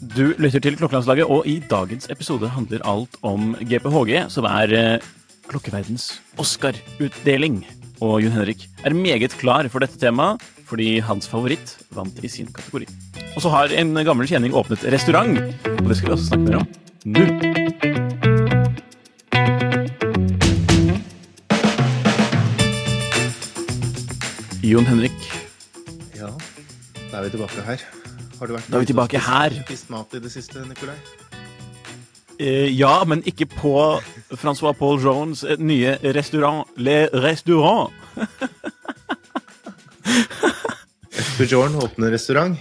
Du lytter til Klokkelandslaget, og i dagens episode handler alt om GPHG, som er eh, klokkeverdens Oscar-utdeling. Og Jon Henrik er meget klar for dette temaet, fordi hans favoritt vant i sin kategori. Og så har en gammel kjenning åpnet restaurant, og det skal vi også snakke mer om nå. Jon Henrik, Ja, da er vi tilbake her. Har du vært Da er vi tilbake her. Spist mat i det siste, Nikolai? Eh, ja, men ikke på Francois Paul Jones eh, nye restaurant Le Restaurant. Bjorn åpner restaurant.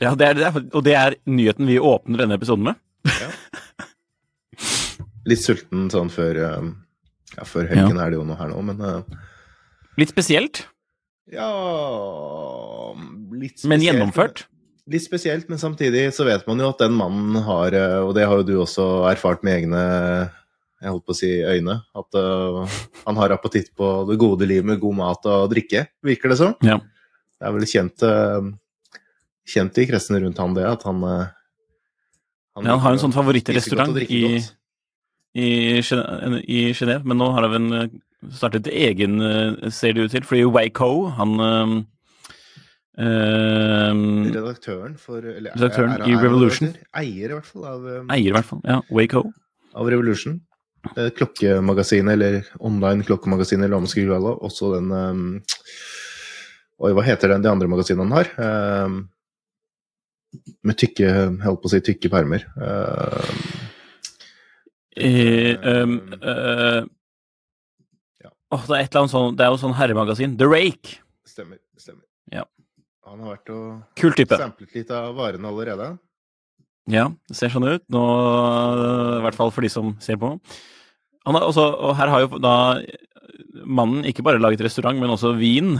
Ja, det er det, og det er nyheten vi åpner denne episoden med. Litt sulten sånn før eh, Ja, før helgen er det jo noe her nå, men uh... Litt spesielt, Ja Litt spesielt. men gjennomført. Litt spesielt, men samtidig så vet man jo at den mannen har, eh, og det har jo du også erfart med egne jeg holdt på å si øyne, at uh, han har appetitt på det gode livet med god mat og drikke, virker det som. Ja. Det er vel kjent, uh, kjent i kretsene rundt han det, at han eh, Ja, han har en sånn favorittrestaurant i, i, Genève, men nå har han startet egen, ser det ut til, fordi Waco, han eh, eh, Redaktøren for eller, Redaktøren er- er- i er Revolution. Eier, i hvert fall, av, um, eier i hvert fall. Ja, Waco. av Revolution. Er klokkemagasinet, eller online klokkemagasinet, eller hva man skal kalle det. Også den um, Oi, hva heter den, de andre magasinene han har? Um, med tykke, holdt på å si tykke permer. Eh, um, uh, Ja. oh, det er et eller annet sånn, det er jo sånn herremagasin. The Rake. stemmer. stemmer. Han har vært og Kul type. samplet litt av varene allerede. Ja, det ser sånn ut. Nå, I hvert fall for de som ser på. Han har også, og her har jo da mannen ikke bare laget restaurant, men også vin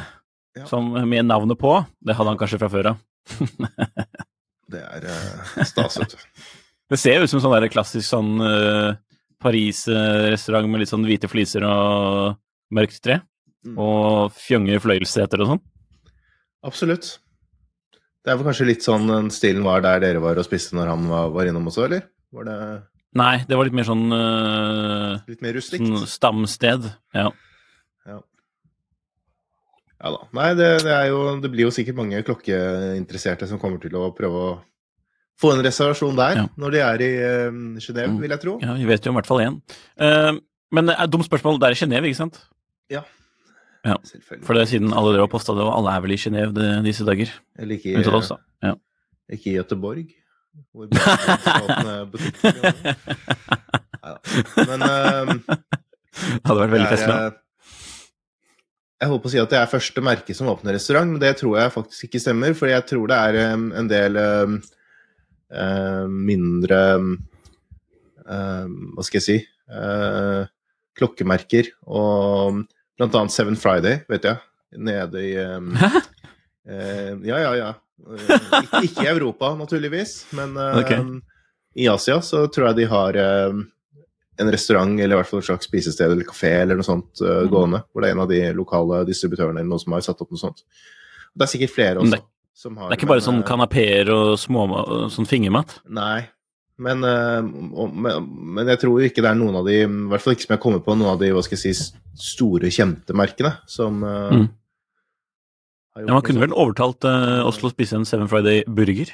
Ja. som, med navnet på. Det hadde han kanskje fra før av. Det er uh, stas, vet du. Det ser jo ut som sånn der klassisk sånn uh, Paris-restaurant med litt sånn hvite fliser og mørkt tre. Mm. Og fjonge fløyelsseter og sånn. Absolutt. Det er vel kanskje litt sånn den stilen var der dere var og spiste når han var, var innom også, eller? Var det Nei, det var litt mer sånn, uh, litt mer rustikt? sånn stamsted. Ja. Ja. ja da. Nei, det, det er jo Det blir jo sikkert mange klokkeinteresserte som kommer til å prøve å få en reservasjon der Ja. når de er i uh, Genéve, Mm. vil jeg tro. ja, vi vet jo i hvert fall én. Uh, men det er et dumt spørsmål. Det er i Genéve, ikke sant? Ja. Selvfølgelig. For det er siden alle dere har posta det, og alle er vel i Genéve de- disse dager. Eller ikke, Unntatt oss, da. Ja. ikke i Göteborg, hvor Bjørn skal åpne butikk. Neida. Men uh, Det hadde vært veldig festlig. eh, Jeg holdt på å si at det er første merke som åpner restaurant, men det tror jeg faktisk ikke stemmer. For jeg tror det er em, en del um, mindre em, Hva skal jeg si uh, Klokkemerker og blant annet Seven Friday, vet jeg. Nede i um, Hæ? eh, Ja, ja, ja. Uh, ikke, i Europa, naturligvis, men uh, okay. i Asia så tror jeg de har em, en restaurant eller i hvert fall et slags spisested eller kafé eller noe sånt uh, Mm. gående. Hvor det er en av de lokale distributørene eller noen som har satt opp noe sånt. Det er sikkert flere også. det- som har, Det er ikke bare men, sånn kanapeer og små, sånn fingermat? Nei. Men, eh, men, men jeg tror ikke det er noen av de, i hvert fall ikke som jeg kommer på, noen av de hva skal jeg si, store, kjente merkene som eh, Mm. Ja, man kunne vel overtalt uh, oss til å spise en Seven Friday-burger?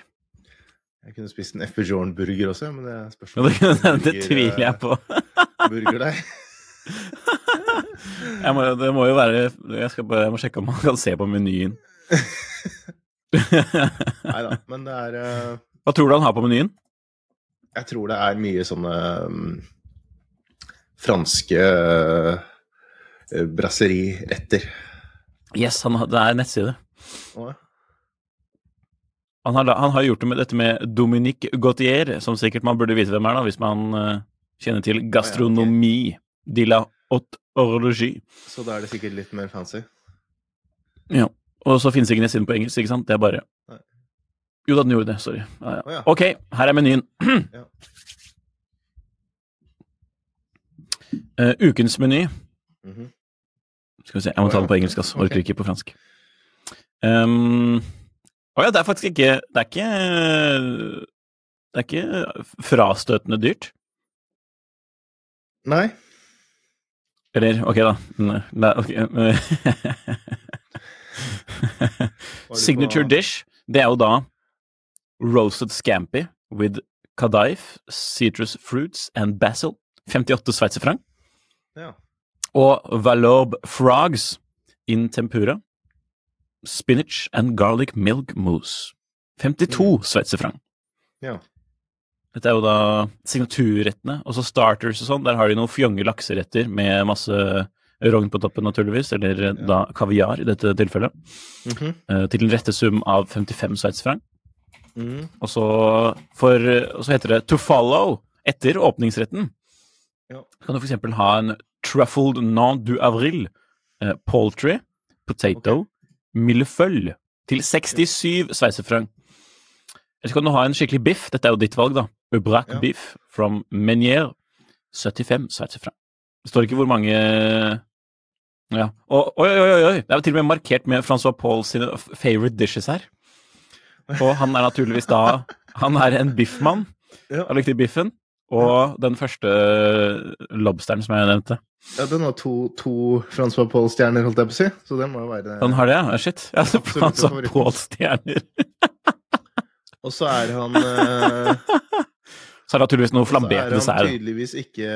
Jeg kunne spist en F.B. Jorn-burger også, men det er Ja, det, det, det tviler jeg på. Burger der. Jeg må, det må jo være jeg, skal jeg må sjekke om man kan se på menyen. Nei da, men det er uh... Hva tror du han har på menyen? Jeg tror det er mye sånne um, franske uh, brasseriretter. Yes, han, det er nettside. Å, Han har, han har gjort det med dette med Dominique Gautier, som sikkert man burde vite hvem er, da, hvis man uh, kjenner til gastronomi de la haute orologie. Så da er det sikkert litt mer fancy. Ja. Og så finnes ikke nettsiden på engelsk, ikke sant? Det er bare. Jo da, den gjorde det. Sorry. Ja, ja. Oh, ja. Ok, her er menyen. Eh, ukens meny. Mhm. Skal vi se, jeg må ta det på engelsk, altså. Orker Ok. ikke på fransk. Um, å ja, det er faktisk ikke Det er ikke Det er ikke frastøtende dyrt. Nei. Eller, ok, da. Nei, nei, ok. Var du Signature dish, det er jo da roasted scampi with kadaif, citrus fruits and basil. 58 sveitserfranc. Ja. Og Valorbe frogs in tempura. Spinach and garlic milk mousse. 52 sveitserfranc. ja. Dette er jo da signaturrettene. Og så starters og sånn. Der har de noen fjonge lakseretter med masse rogn på toppen, naturligvis. Eller da kaviar, i dette tilfellet. Mhm. eh, Til en rette sum av 55 sveitserfranc. Mhm. Og så, for, og så heter det to follow etter åpningsretten. Ja. Kan du eksempel ha en truffled non du avril, eh, poultry, potato, millefeuille til 67 sveitserfranc. Eller så kan du ha en skikkelig biff, dette er jo ditt valg, da. Ubrac Ja. beef from Menier, 75 sveitserfranc. Det står ikke hvor mange Ja. Og, oi, oi, oi! Det er jo til og med markert med Francois Pauls favorite dishes her. Og han er naturligvis da Han er en biffmann. Ja. Har likt biffen. Og den første lobsteren som jeg nevnte. ja, den har to, to Francois Paul-stjerner, holdt jeg på å si. Så den må jo være Han har det, ja? Shit. Ja, så Francois. Paul-stjerner. Og så er han eh, Så er det naturligvis noe Så er han tydeligvis ikke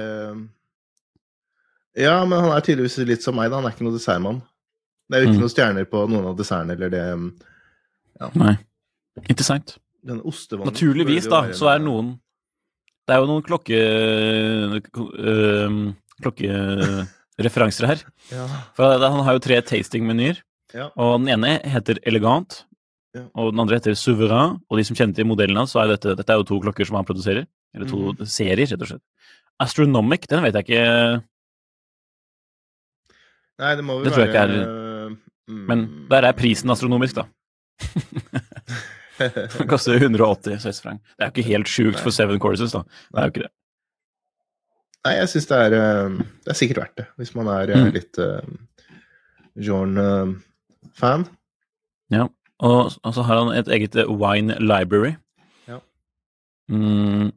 Ja, men han er tydeligvis litt som meg, da. Han er ikke noe dessertmann. Det er jo ikke Mm. noen stjerner på noen av dessertene eller det ja. Nei. Interessant. Naturligvis, da, så er noen Det er jo noen klokke... øh, klokkereferanser her. Ja. For han har jo tre tasting-menyer. ja. Og den ene heter Elegant, Ja. og den andre heter Souverain. Og de som kjenner til modellen hans, så er dette, dette er jo to klokker som han produserer. Eller to mm. serier, rett og slett. Astronomic, den vet jeg ikke Nei, det må vel Det tror jeg ikke være mm, Men der er prisen astronomisk, da. Den koster 180 sveitsfranc. Det er jo ikke helt sjukt for seven courses, da. Det er jo ikke det. Nei, jeg syns det eh, Det er sikkert verdt det, hvis man er eh, Mm. litt uh, Jorn-fan. Ja. Og, og så har han et eget eh, wine library. Ja. Mm,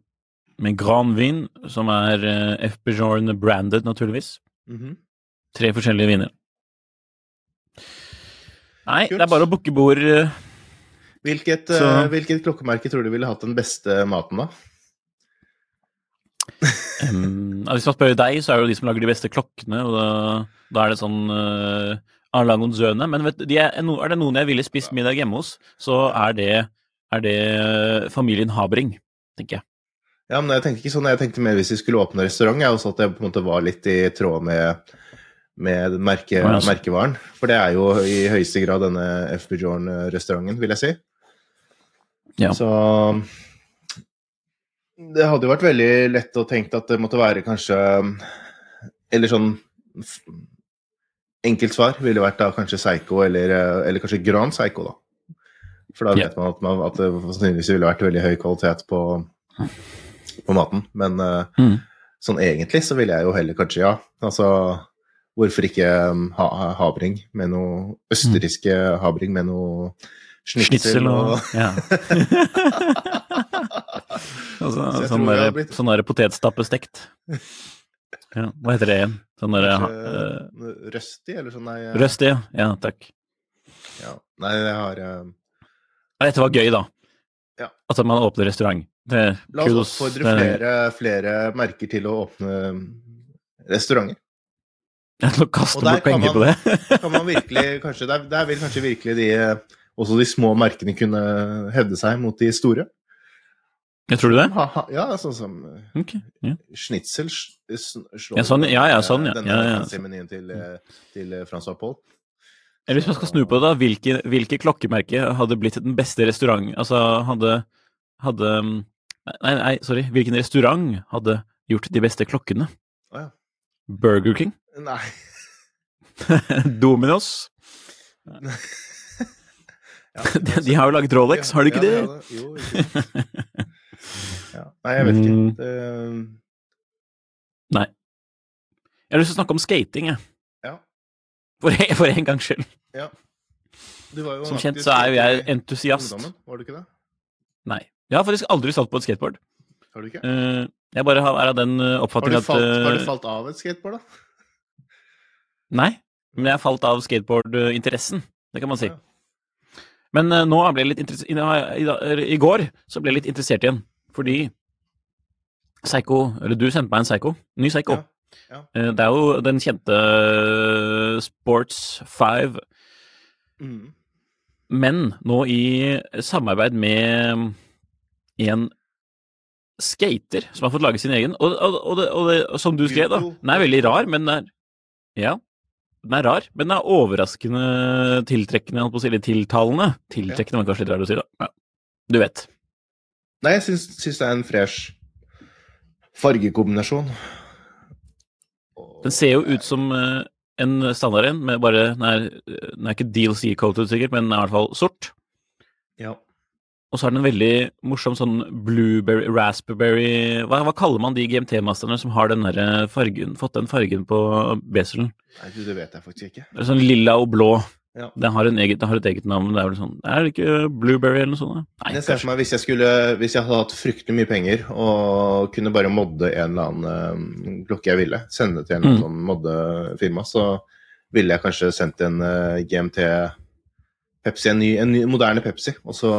med Gran Vin, som er uh, FB Jorn-branded, naturligvis. Mhm. Tre forskjellige viner. Nei, Kult. det er bare å booke bord. eh, hvilket, Så- uh, hvilket klokkemerke tror du ville hatt den beste maten, da? Um, hvis man spør deg, så er det jo de som lager de beste klokkene, og da, da er det sånn uh, Arlangonzøne. Men vet, de er, er det noen jeg ville spist middag hjemme hos, så er det, er det eh, familien Habring, tenker jeg. Ja, men jeg tenkte ikke sånn, jeg tenkte mer hvis vi skulle åpne restaurant, jeg også at det på en måte var litt i tråd med, med merke, altså. merkevaren. For det er jo i høyeste grad denne F. Bjorn-restauranten, vil jeg si. Ja. Så det hadde jo vært veldig lett å tenke at det måtte være kanskje Eller sånn Enkelt svar ville vært da kanskje Psycho eller, eller kanskje Gran Psycho, da. For da Ja. vet man at, man at det sannsynligvis ville vært veldig høy kvalitet på, på maten. Men eh, Mm. sånn egentlig så ville jeg jo heller kanskje, ja. Altså hvorfor ikke ha, ha, havring med noe østerrikske havring med noe schnitzel, og og ja. altså, Så sånn der, blitt- sånn der potetstappestekt. Ja, hva heter det igjen? Sånn der, uh, Røsti, eller sånn nei, uh... Røsti, ja. ja. Takk. Ja. Nei, det har uh... Dette var gøy, da. Ja. At man åpner restaurant. Det, La oss oppfordre flere, flere merker til å åpne restauranter. Nå kaster bort kan penger på man- det. Kan man virkelig, kanskje, der, der vil kanskje virkelig de, eh, også de små merkene kunne hevde seg mot de store. Jeg tror du det? Ha, ha, ja, sånn som okay, Ja. Schnitzel slår Ja, sånn, ja, ja, eh, sånn, ja. Denne Ja, ja. til, eh, til eh, Francois Paul. Eller hvis man skal snu på det, da, hvilke, hvilke klokkemerke hadde blitt den beste restaurant Altså, hadde, hadde mm, Nei, nei, sorry. Hvilken restaurant hadde gjort de beste klokkene? Å ja. Burger King? Nei. Dominos? Ja, De, de har jo laget Rolex, har de ikke ja, det? har det. Jo, ikke ja. Nei, jeg vet ikke. Mm. Det, Nei. Jeg har lyst til å snakke om skating, jeg. ja. For, for en gangs skyld. ja. Du var jo Som kjent så er jo jeg entusiast. Var du ikke det? Nei. Jeg har faktisk aldri satt på et skateboard. Har du ikke? Eh, jeg bare har, er av den eh, oppfatning at har eh, du falt av et skateboard, da? Nei, men jeg har falt av skateboardinteressen. Det kan man si. Ja. Men eh, nå ble jeg litt interessert i, går så ble jeg litt interessert igjen, fordi Psycho Eller du sendte meg en Psycho. Ny Psycho. Ja, ja. Eh, Det er jo den kjente eh, Sports 5, Mm. men nå i samarbeid med en skater som har fått lage sin egen. Og, og, og, og som du skrev, da. Den er veldig rar, men den er Ja. Den er rar, men den er overraskende tiltrekkende, holdt på å si, eller tiltalende. Tiltrekkende var kanskje litt rart å si, da. Ja. Du vet. Nei, jeg syns, syns det er en fresh fargekombinasjon. Den ser jo ut som eh, en standard en, med bare Den er, den er ikke DLC-coated sikkert, men den er i hvert fall sort. Ja. Og så er den en veldig morsom sånn blueberry, raspberry Hva, hva kaller man de GMT-masterne som har den der fargen, fått den fargen på beselen? Nei, du, det vet jeg faktisk ikke. Det er sånn lilla og blå. Ja. Den har, en eget, den har et eget navn. Det er vel sånn Er det ikke blueberry eller noe sånt? da? Nei, Jeg ser for meg hvis jeg, skulle, hvis jeg hadde hatt fryktelig mye penger og kunne bare modde en eller annen uh, klokke jeg ville, sende til en Mm. sånn moddefirma, så ville jeg kanskje sendt en uh, GMT Pepsi, en, ny, en ny, moderne Pepsi, og så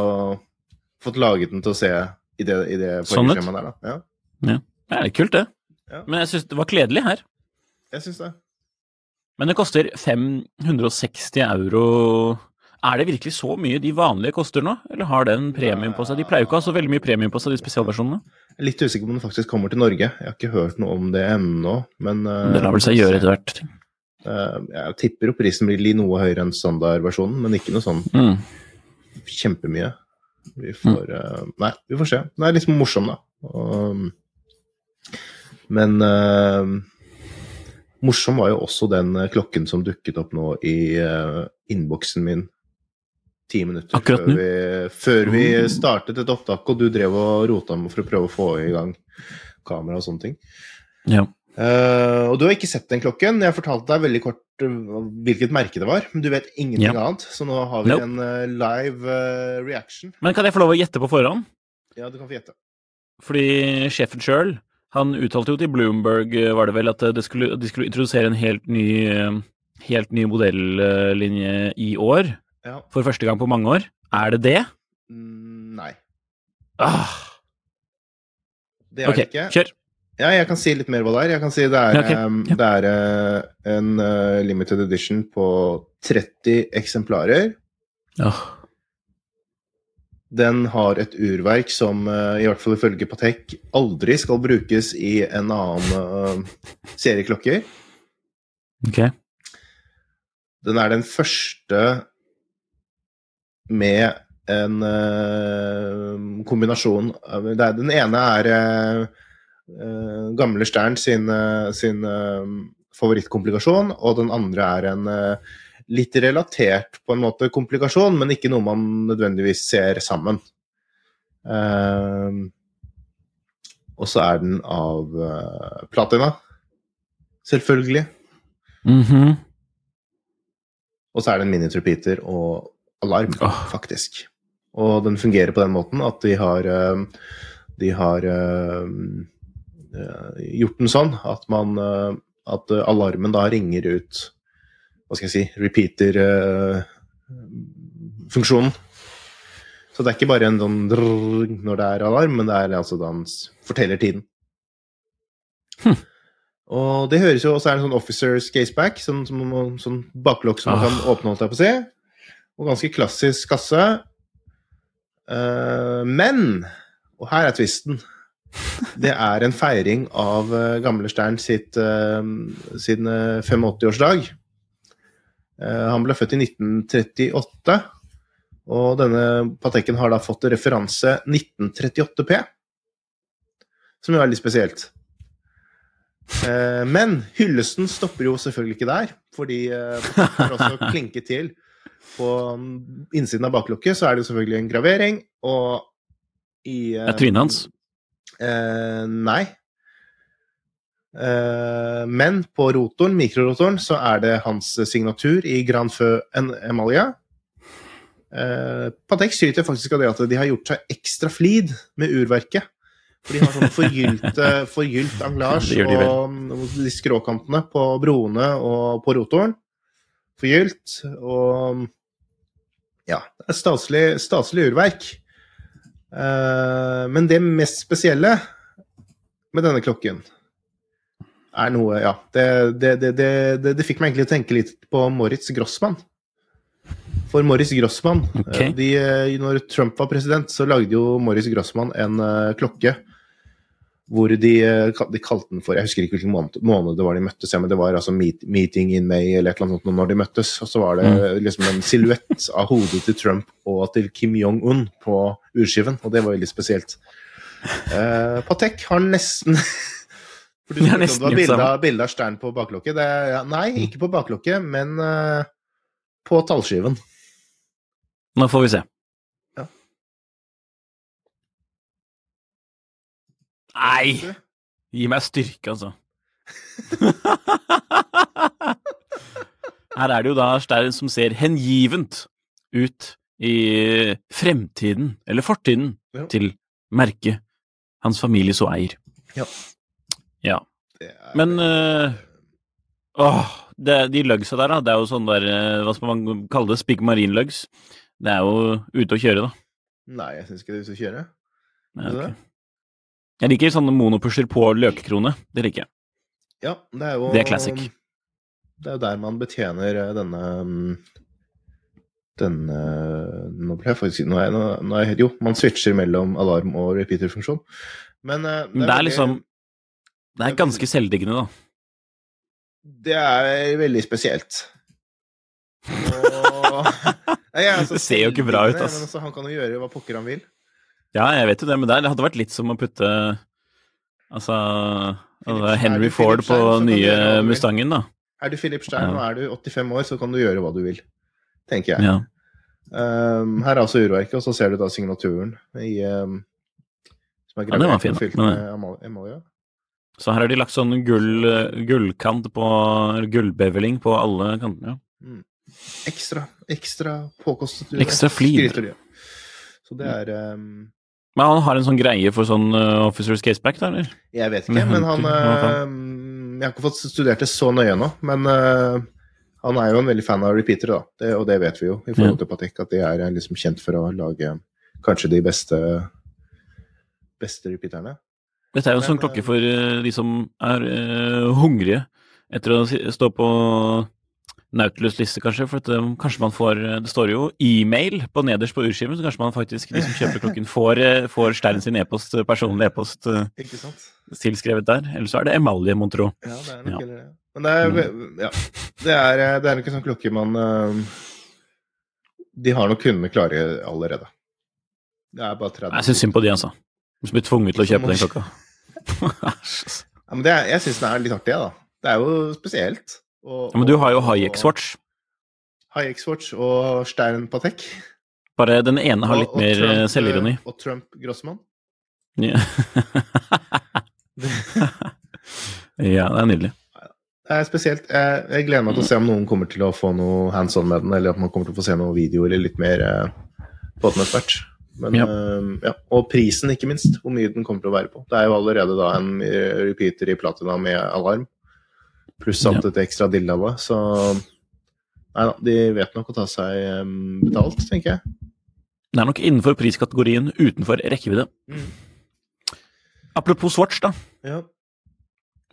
fått laget den til å se i det, i det Sånn ut? der, da. Ja, Ja, det er kult, det. Ja. Men jeg syns det var kledelig her. jeg syns det. Men det koster 560 euro. Er det virkelig så mye de vanlige koster nå, eller har den premium på seg? De pleier jo ikke å ha så veldig mye premium på seg, de spesialversjonene. Er litt usikker på om den faktisk kommer til Norge. Jeg har ikke hørt noe om det ennå, men eh, Det lar vel seg gjøre etter hvert. eh, Jeg tipper jo prisen blir noe høyere enn standardversjonen, men ikke noe sånn Mm. kjempemye. Vi får eh, Nei, vi får se. Den er litt morsom, da. Men morsom var jo også den eh, klokken som dukket opp nå i uh, innboksen min ti minutter Akkurat før vi, før vi Oh. startet et opptak, og du drev og rota med for å prøve å få i gang kamera og sånne ting. Ja. Uh, og du har ikke sett den klokken. Jeg fortalte deg veldig kort hvilket merke det var, men du vet ingenting Ja. annet. Så nå har vi Nope. en uh, live uh, reaction. Men kan jeg få lov å gjette på forhånd? Ja, du kan få gjette. Fordi sjefen sjøl, han uttalte jo til Bloomberg, eh, var det vel, at det skulle, de skulle introdusere en helt ny, eh, helt ny modellinje i år. Ja. For første gang på mange år. Er det det? Mm, nei. Ah, Det er okay, det ikke. kjør. Ja, jeg kan si litt mer hva det er. Jeg kan si det er, okay. ok. eh, Ja. det er uh, en uh, limited edition på 30 eksemplarer. Åh, Den har et urverk som, eh, i hvert fall ifølge Patek, aldri skal brukes i en annen eh, serie klokker. ok. Den er den første med en eh, kombinasjon Den ene er gamle Stern sin, sin favorittkomplikasjon, og den andre er en litt relatert på en måte komplikasjon, men ikke noe man nødvendigvis ser sammen. Uh, og så er den av uh, platina, selvfølgelig. Mhm. Og så er det en mini-repeater og alarm, oh. faktisk. Og den fungerer på den måten at de har, eh, de har uh, gjort den sånn at, man, at alarmen da ringer ut hva skal jeg si, repeater, eh. Så det er ikke bare en sånn drrrr når det er alarm, men det er altså da han forteller tiden. Hm. Og det høres jo også er en sånn officers caseback, sånn, sånn, sånn baklokk som man Ah. kan åpne, holdt jeg på å si. Og ganske klassisk kasse. Uh, men, og her er tvisten, det er en feiring av uh, gamle Stern sitt, uh, sin eh, 85-årsdag. Eh, han ble født i 1938, og denne Patekken har da fått referanse 1938P, som jo er litt spesielt. Eh, men hyllesten stopper jo selvfølgelig ikke der, fordi for Patek har også klinket til. På mm, innsiden av baklokket så er det jo selvfølgelig en gravering, og i Det er trynet hans. Eh, nei. Eh, men på rotoren, mikrorotoren, så er det hans signatur i Grand en Emalia. Eh, Patek skryter faktisk av det at de har gjort seg ekstra flid med urverket. For de har sånn forgylt anglasj anglasje de og de skråkantene på broene og på rotoren. Forgylt. Og ja, det er staselig, staselig urverk. Eh, men det mest spesielle med denne klokken er noe Ja, det, det, det, det, fikk meg egentlig til å tenke litt på Moritz Grossmann. For Morris Grossmann eh, de, eh, Når Trump var president, så lagde jo Morris Grossmann en eh, klokke hvor de, de kalte den for Jeg husker ikke hvilken måned, måned det var de møttes, ja, men det var altså meet, Meeting in May eller et eller annet sånt når de møttes. Og så var det liksom en silhuett av hodet til Trump og til Kim Jong-un på urskiven, og det var veldig spesielt. Uh, Patek har nesten For du spurte om det var bilde av, Stern på baklokket. Det, er- ja, nei, ikke på baklokket, men uh, på tallskiven. Nå får vi se. Ja. Nei! Gi meg styrke, altså. Her er det jo da Stern som ser hengivent ut i fremtiden, eller fortiden, Ja. til merket hans familie så eier. Ja. Ja. Er, Men øh, Åh, det, de lugsa der, da. Det er jo sånn der øh, Hva skal man kalle det? Lugs. Det er jo ute å kjøre, da. Nei, jeg syns ikke det er ute å kjøre. Nei, okay. Jeg liker sånne monopusher på løkekrone. Det liker jeg. Ja, det er jo Det er classic. Det er jo der man betjener eh, denne mm, denne Nå ble jeg faktisk nå er jeg, nå, nå er jeg, Jo, man switcher mellom alarm- og repeater-funksjon. Men det er, det er veldig- liksom Det er ganske selvdiggende, da. Det er veldig spesielt. Og Nei, altså Det ser jo ikke bra ut, altså. Men altså, han kan jo gjøre hva pokker han vil. Ja, jeg vet jo det, men det hadde vært litt som å putte Altså altså, Henry Ford på Stein, nye. Mustangen, da. Er du Philip Stein Ja. og er du 85 år, så kan du gjøre hva du vil. Tenker jeg. Ja. Um, her er altså urverket, og så ser du da signaturen i um, Som er Ja, gravert fin, og fylt med Emalia. Så her har de lagt sånn gull, gullkant på Gullbeveling på alle kantene. Ja. Ekstra, ekstra påkostet. Ekstra flid. Så det er um, Men han har en sånn greie for sånn uh, Officers Caseback, da, eller? Jeg vet ikke, Men han uh, Jeg har ikke fått studert det så nøye nå, men uh, han er jo en veldig fan av repeatere, da. Det, og det vet vi jo, i forhold til Patek, at de er liksom kjent for å lage kanskje de beste beste repeaterne. Dette er jo en sånn klokke eh, for uh, de som er uh, hungrige etter å stå på Nautilus-liste, kanskje. For at, uh, kanskje man får Det står jo e-mail på nederst på urskiven, så kanskje man faktisk, de som kjøper klokken, får, får Stern sin e-post, personlig e-post tilskrevet der. Eller så er det emalje, mon tro. Ja, det er nok Ja. det. Men det er, ja, det er, eh, det er nok en sånn klokke man De har nok kundene klare allerede. Det er bare 30 Jeg syns synd på de, altså. Som blir tvunget til å kjøpe den klokka. Ja, men det jeg syns den er litt artig, da. Det er jo spesielt. Og, Ja, men du har jo Hayek-swatch. Hayek-swatch og Stern Patek. Bare den ene har litt og mer Trump, uh, selvironi. Og Trump Grossmann. Ja. ja, det er nydelig. Det er spesielt. Jeg, jeg gleder meg til å se om noen kommer til å få noe hands on med den, eller at man kommer til å få se noen video eller litt mer eh, på den etter hvert. Men, Ja. eh, ja. Og prisen, ikke minst. Hvor mye den kommer til å være på. Det er jo allerede da en eh, repeater i platina med alarm, pluss alt Ja. dette ekstra dillallet, så Nei da, de vet nok å ta seg eh, betalt, tenker jeg. Det er nok innenfor priskategorien utenfor rekkevidde. Mm. Apropos Swatch, da. Ja.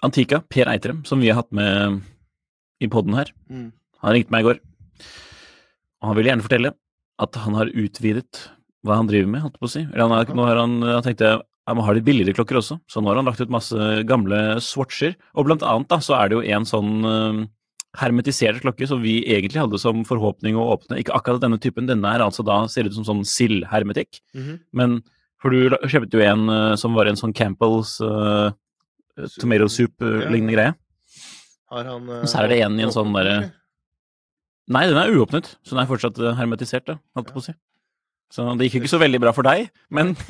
Antika, Per Eitrem, som vi har hatt med i poden her, Mm. han ringte meg i går. Og han ville gjerne fortelle at han har utvidet hva han driver med, holdt jeg på å si. Eller han er, nå har han, han tenkte jeg må ha litt billigere klokker også, så nå har han lagt ut masse gamle swatcher. Og blant annet da, så er det jo en sånn uh, hermetisert klokke som vi egentlig hadde som forhåpning å åpne. Ikke akkurat denne typen, denne er altså da ser ut som sånn sildhermetikk. Mhm. Men for du kjøpte jo en uh, som var en sånn Campbell's uh, tomato soup-lignende greie. Har han uh, så er det en i en sånn derre- Nei, den er uåpnet, så den er fortsatt eh, hermetisert, da, holdt jeg på å si. Så det gikk jo ikke så veldig bra for deg, men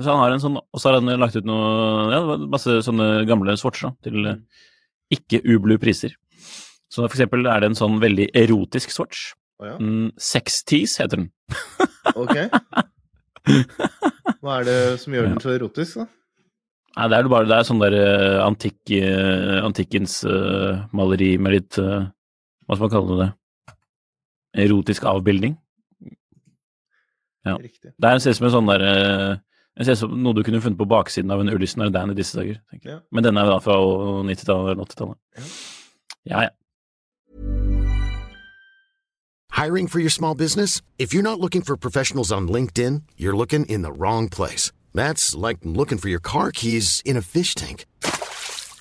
Så han har en sånn, og så har han lagt ut noe, ja, masse sånne gamle swatcher til eh, ikke ublu priser. Så for eksempel er det en sånn veldig erotisk swatch. Oh, ja, Mm, Sex heter den. ok. Hva er det som gjør den så erotisk, da? Nei, det er jo bare det er sånn der eh, antikk, eh, antikkens uh, maleri med litt uh, Hva skal man kalle det? Erotisk avbildning. Ja. Riktig. Det er, ser ut som en sånn der jeg ser som noe du kunne funnet på baksiden av en Ulysses Dan i disse dager. Ja. Men denne er da fra 90-tallet eller 80-tallet. Ja, ja. Hiring for your small business? If you're not looking for professionals on LinkedIn, you're looking in the wrong place. That's like looking for your car keys in a fish tank.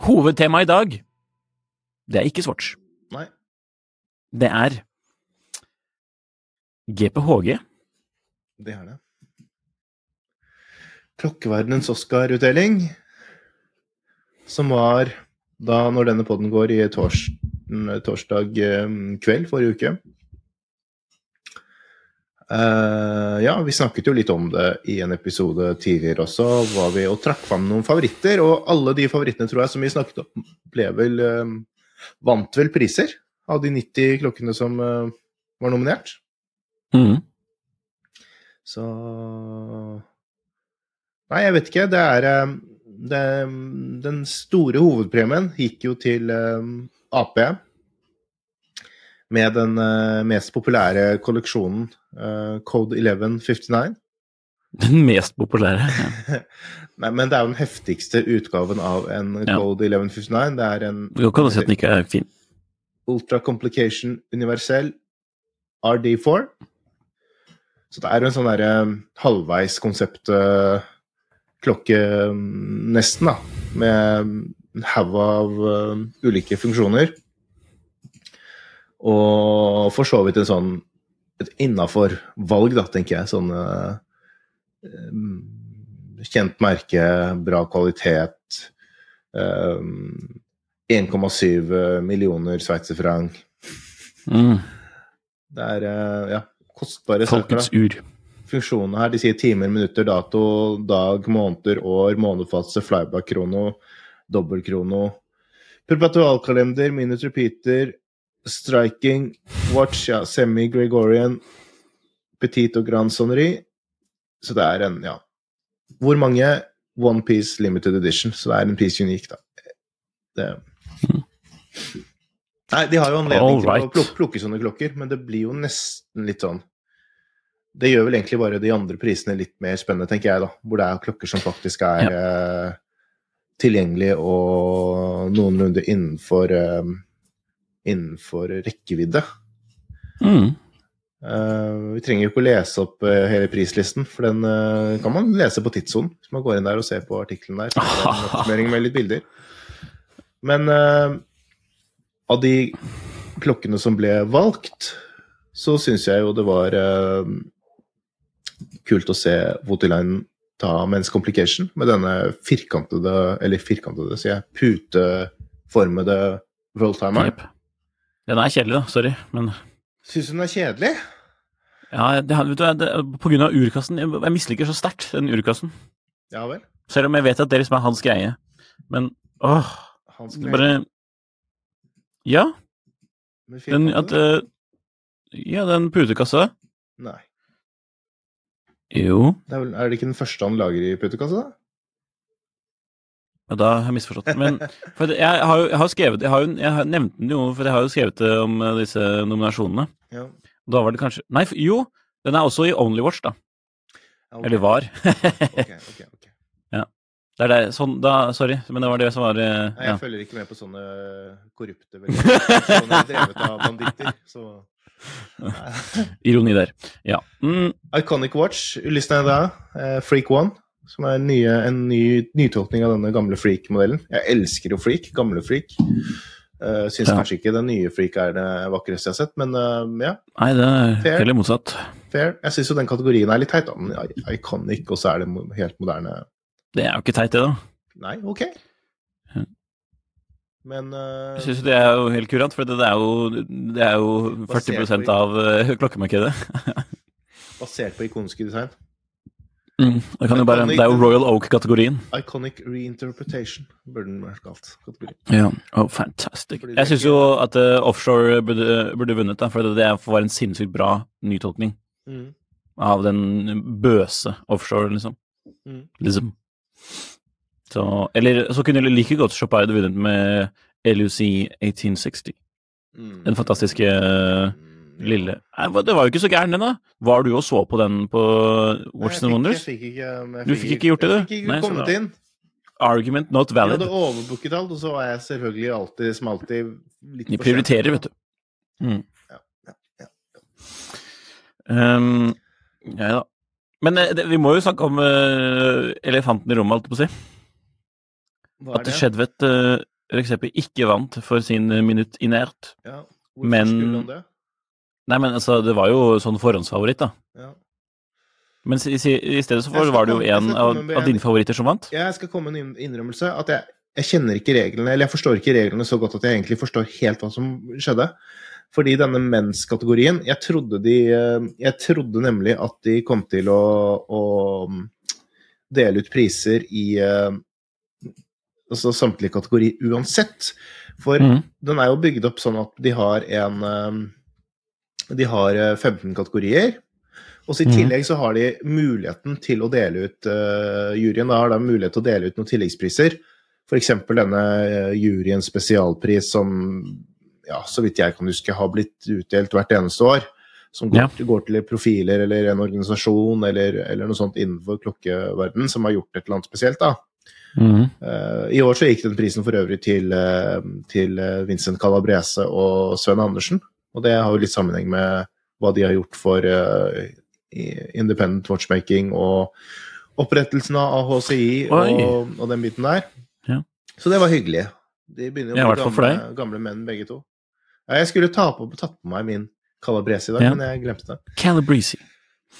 Hovedtemaet i dag, det er ikke Swatch. Nei. Det er GPHG. Det er det. Klokkeverdenens Oscar-utdeling, som var da, når denne podden går, i tors, torsdag eh, kveld forrige uke. Eh, ja, vi snakket jo litt om det i en episode tidligere også, var vi og trakk fram noen favoritter. Og alle de favorittene tror jeg som vi snakket om, ble vel uh, vant vel priser av de 90 klokkene som uh, var nominert. Mm. Så Nei, jeg vet ikke. Det er det, Den store hovedpremien gikk jo til Ap. Med den uh, mest populære kolleksjonen, uh, Code 1159. Den mest populære. Ja. Nei, men det er jo den heftigste utgaven av en Ja. Code 1159. Det er en Du kan jo si at den ikke er fin. Ultra Complication Universell RD4. Så det er jo en sånn derre halvveis konsept eh, klokke mm, nesten, da. Med en haug av ulike funksjoner. Og for så vidt en sånn et innafor valg, da, tenker jeg. Sånn eh, eh, kjent merke, bra kvalitet. Uh, 1,7 millioner sveitserfranc. Mm. Det er uh, ja, kostbare saker. Folkets ur. Funksjonene her, de sier timer, minutter, dato, dag, måneder, år, månedfase, flyback-krono, dobbeltkrono, perpetualkalender, minus repeater, striking, watch, ja, semi-Gregorian, petit og grand sonnery. Så det er en, ja Hvor mange One Piece limited edition? Så det er en piece unik, da. Det Nei, de har jo anledning right. til å plukke, plukke sånne klokker, men det blir jo nesten litt sånn Det gjør vel egentlig bare de andre prisene litt mer spennende, tenker jeg, da. Hvor det er klokker som faktisk er eh, tilgjengelige og noenlunde innenfor eh, innenfor rekkevidde. Mm. Uh, vi trenger jo ikke å lese opp uh, hele prislisten, for den uh, kan man lese på Tidssonen. Hvis man går inn der og ser på artikkelen der. Så er det en oppsummering med litt bilder. Men av de klokkene som ble valgt, så syns jeg jo det var kult å se Votilainen ta Men's Complication med denne firkantede, eller firkantede, sier jeg, puteformede worldtimer. Jep. Den er kjedelig, da. Sorry. Men Syns du den er kjedelig? ja, det, vet du, det, på grunn av urkassen Jeg, jeg misliker så sterkt den urkassen. Ja vel. Selv om jeg vet at det liksom er hans greie. Men åh, Hans det bare Ja, den, at, uh, ja, den putekassa. Nei. Jo, Det er, vel, er det ikke den første han lager i putekassa, da? Ja, da har jeg misforstått. Men jeg har jo jeg har skrevet Jeg har jo jeg har nevnt den jo, for jeg har jo skrevet det om eh, disse nominasjonene. Ja. Da var det kanskje Nei, jo, den er også i Onlywatch, da. Ja, ok. Eller var. okay, okay, okay. Ja. Det er det, sånn, da, sorry, men det var det som var eh, Nei, ja. jeg følger ikke med på sånne korrupte Sånne drevet av banditter. Så Ironi der. Ja. Mm, Iconic Watch, er da, eh, Freak One, som er nye, en ny nytolkning av denne gamle Freak-modellen. Jeg elsker jo Freak, gamle Freak. Uh, Syns Ja. kanskje ikke den nye Freak er det vakreste jeg har sett, men uh, ja, nei, det er Fair. heller motsatt. fair. Jeg syns jo den kategorien er litt teit, da. Men Iconic, og så er det helt moderne Det er jo ikke teit, det, da. Nei, ok. Ja. Men uh, Jeg syns det er jo helt kurant, for det er jo, det er jo 40 på- av klokkemarkedet. basert på ikoniske design. Mm, det, kan jo bare, det er jo Royal Oak-kategorien. Iconic reinterpretation burde den vært kalt. Ja, oh, fantastic. Jeg syns jo at uh, offshore burde, burde vunnet, da, for det, det var en sinnssykt bra nytolkning Mm. av den bøse offshore, liksom. Mm. liksom. Så, eller så kunne jeg like godt Chopard vunnet med LUC 1860. Mm. Den fantastiske Mm, lille Det var jo ikke så gæren, den, da. Var du og så på den på Watch and Wonders? Jeg fikk ikke, jeg Du fikk ikke gjort det, du? Jeg fikk ikke Nei, kommet inn. Argument not valid. Jeg hadde overbooket alt, og så var jeg selvfølgelig alltid som alltid litt De prioriterer, vet du. Mm. Ja, ja, ja. Um, ja da. Men eh, det, vi må jo snakke om uh, elefanten i rommet, holdt jeg på å si. Er At det? Shedvet uh, Rexepi ikke vant for sin eh, minutt inert. Ja. Hvorfor Men- skulle han det? Nei, men altså, det var jo sånn forhåndsfavoritt, da. Ja. Men i, i, stedet så var det jo en av, av dine favoritter som vant. Jeg skal komme med en innrømmelse. At jeg, jeg kjenner ikke reglene, eller jeg forstår ikke reglene så godt at jeg egentlig forstår helt hva som skjedde. Fordi denne men's-kategorien jeg, trodde de, eh, jeg trodde nemlig at de kom til å, å dele ut priser i eh, altså samtlige kategorier uansett. For mm. den er jo bygd opp sånn at de har en eh, De har eh, 15 kategorier. Og så i Mhm. tillegg så har de muligheten til å dele ut uh, Juryen da har de mulighet til å dele ut noen tilleggspriser. F.eks. denne uh, juryens spesialpris som ja, så vidt jeg kan huske har blitt utdelt hvert eneste år. Som går, Ja. går til profiler eller en organisasjon eller, eller noe sånt innenfor klokkeverden som har gjort et eller annet spesielt. da. Mm. Uh, I år så gikk den prisen for øvrig til, uh, til eh, Vincent Calabrese og Sven Andersen. Og det har jo litt sammenheng med hva de har gjort for uh, independent watchmaking og opprettelsen av AHCI og, og den biten der. Ja. Så det var hyggelig. De begynner jo å bli gamle, gamle menn begge to. Ja, jeg skulle ta på, tatt på meg min Calabrese i dag, Ja. men jeg glemte det. Calabrese.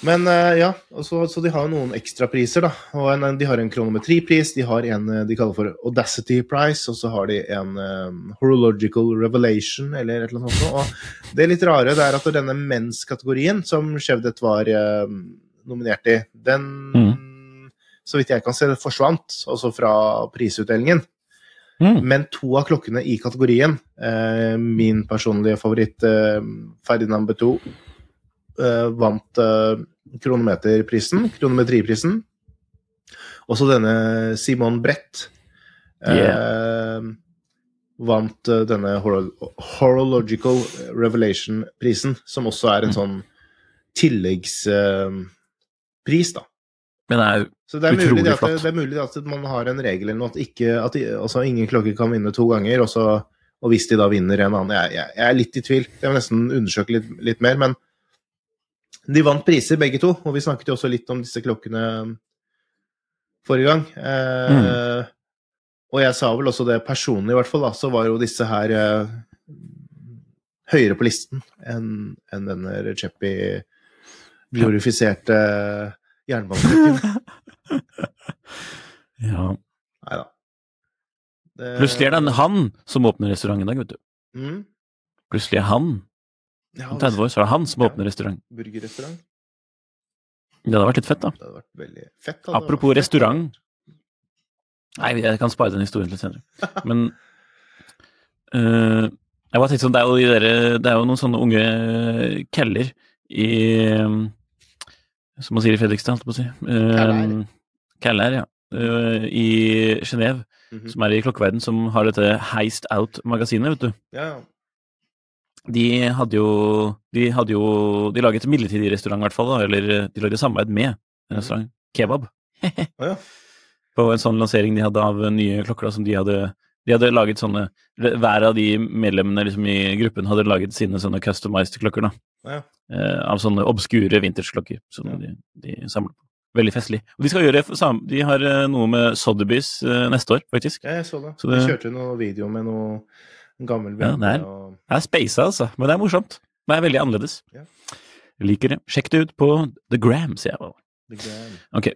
Men eh, ja, så, så de har jo noen ekstrapriser, da. Og en, de har en kronometripris, de har en eh, de kaller for Audacity Prize, og så har de en um, Horological Revelation, eller et eller annet sånt. Og det litt rare det er at denne men's-kategorien, som Chevdet var um, nominert i, den, så vidt jeg kan se, det forsvant, også fra prisutdelingen. Mm. Men to av klokkene i kategorien, eh, min personlige favoritt eh, Ferdinand Betou, vant eh, kronometerprisen, kronometriprisen. Også denne Simon Brett eh, vant eh, denne Hor Horological Revelation-prisen, som også er en Mm. sånn tilleggspris, da. Men det er Så det er, Utrolig at, flott. det er mulig at man har en regel eller noe at, ikke, at de- altså ingen klokker kan vinne to ganger, og så, Og hvis de da vinner en annen Jeg, jeg, jeg er litt i tvil. Jeg må nesten undersøke litt, litt mer. Men de vant priser, begge to. Og vi snakket jo også litt om disse klokkene forrige gang. Eh, Og jeg sa vel også det personlig, i hvert fall. da, Så var jo disse her eh, høyere på listen enn en denne Recepi glorifiserte jernbaneklokken. Ja. Nei da. Det- Plutselig er det en han som åpner restaurant i dag, vet du. Mm. Plutselig er han. Ja, Om 30 år så er det han som åpner restaurant. Burgerrestaurant. Det hadde vært litt fett, da. Det hadde vært veldig fett. Apropos vært. restaurant. Nei, jeg kan spare den historien til senere. Men uh, jeg bare tenkte sånn, det er, jo de dere, det er jo noen sånne unge keller i eh, Som man sier i Fredrikstad, holdt på å si. Uh, Keller. Keller, ja. Uh, I Genéve, Mhm. som er i klokkeverden, som har dette Heist Out-magasinet, vet du. Ja, ja. De hadde jo De hadde jo De laget midlertidig restaurant, i hvert fall, da, eller de lagde samarbeid med en restaurant. Kebab. Ja. På en sånn lansering de hadde av nye klokker da, som de hadde De hadde laget sånne Hver av de medlemmene liksom, i gruppen hadde laget sine sånne customized klokker, da. Ja. Eh, av sånne obskure vintage-klokker som Ja. de, de samler på. Veldig festlig. Og de skal gjøre De har eh, noe med Sotheby's eh, neste år, faktisk. ja, jeg så det. Så De kjørte noe video med noe gammel Ja, det er- og... Er speisa, altså, men det er morsomt. Det er veldig annerledes. Ja. Jeg liker det. Sjekk det ut på The Gram, sier jeg bare. The. Ok.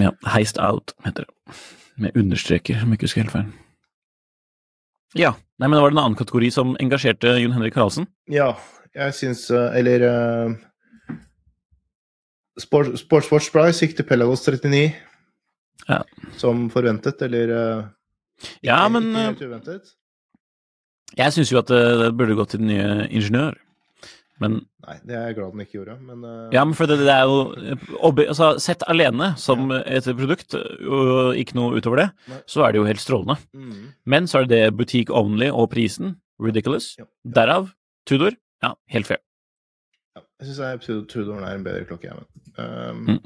Ja, Heist Out heter det. Med understreker, om jeg ikke husker helt feil. Ja. Nei, men det var det en annen kategori som engasjerte Jon Henrik Karlsen? Ja, jeg syns eh, Eller uh, Sport, Sportswatch Price gikk til Pelagos 39. Ja. Som forventet, eller eh, Ja, men Ikke eh, helt uventet. Jeg syns jo at det, det burde gått til den nye ingeniør. Men Nei, det er jeg glad den ikke gjorde. Men uh... ja, men for det, det er jo altså, Sett alene som et produkt, og ikke noe utover det, Nei. så er det jo helt strålende. mm, Men så er det det butikk only og prisen. Ridiculous. Ja. Derav Tudor. Ja, helt fair. ja, jeg syns Tudoren er en bedre klokke, jeg. Men, um, Mm.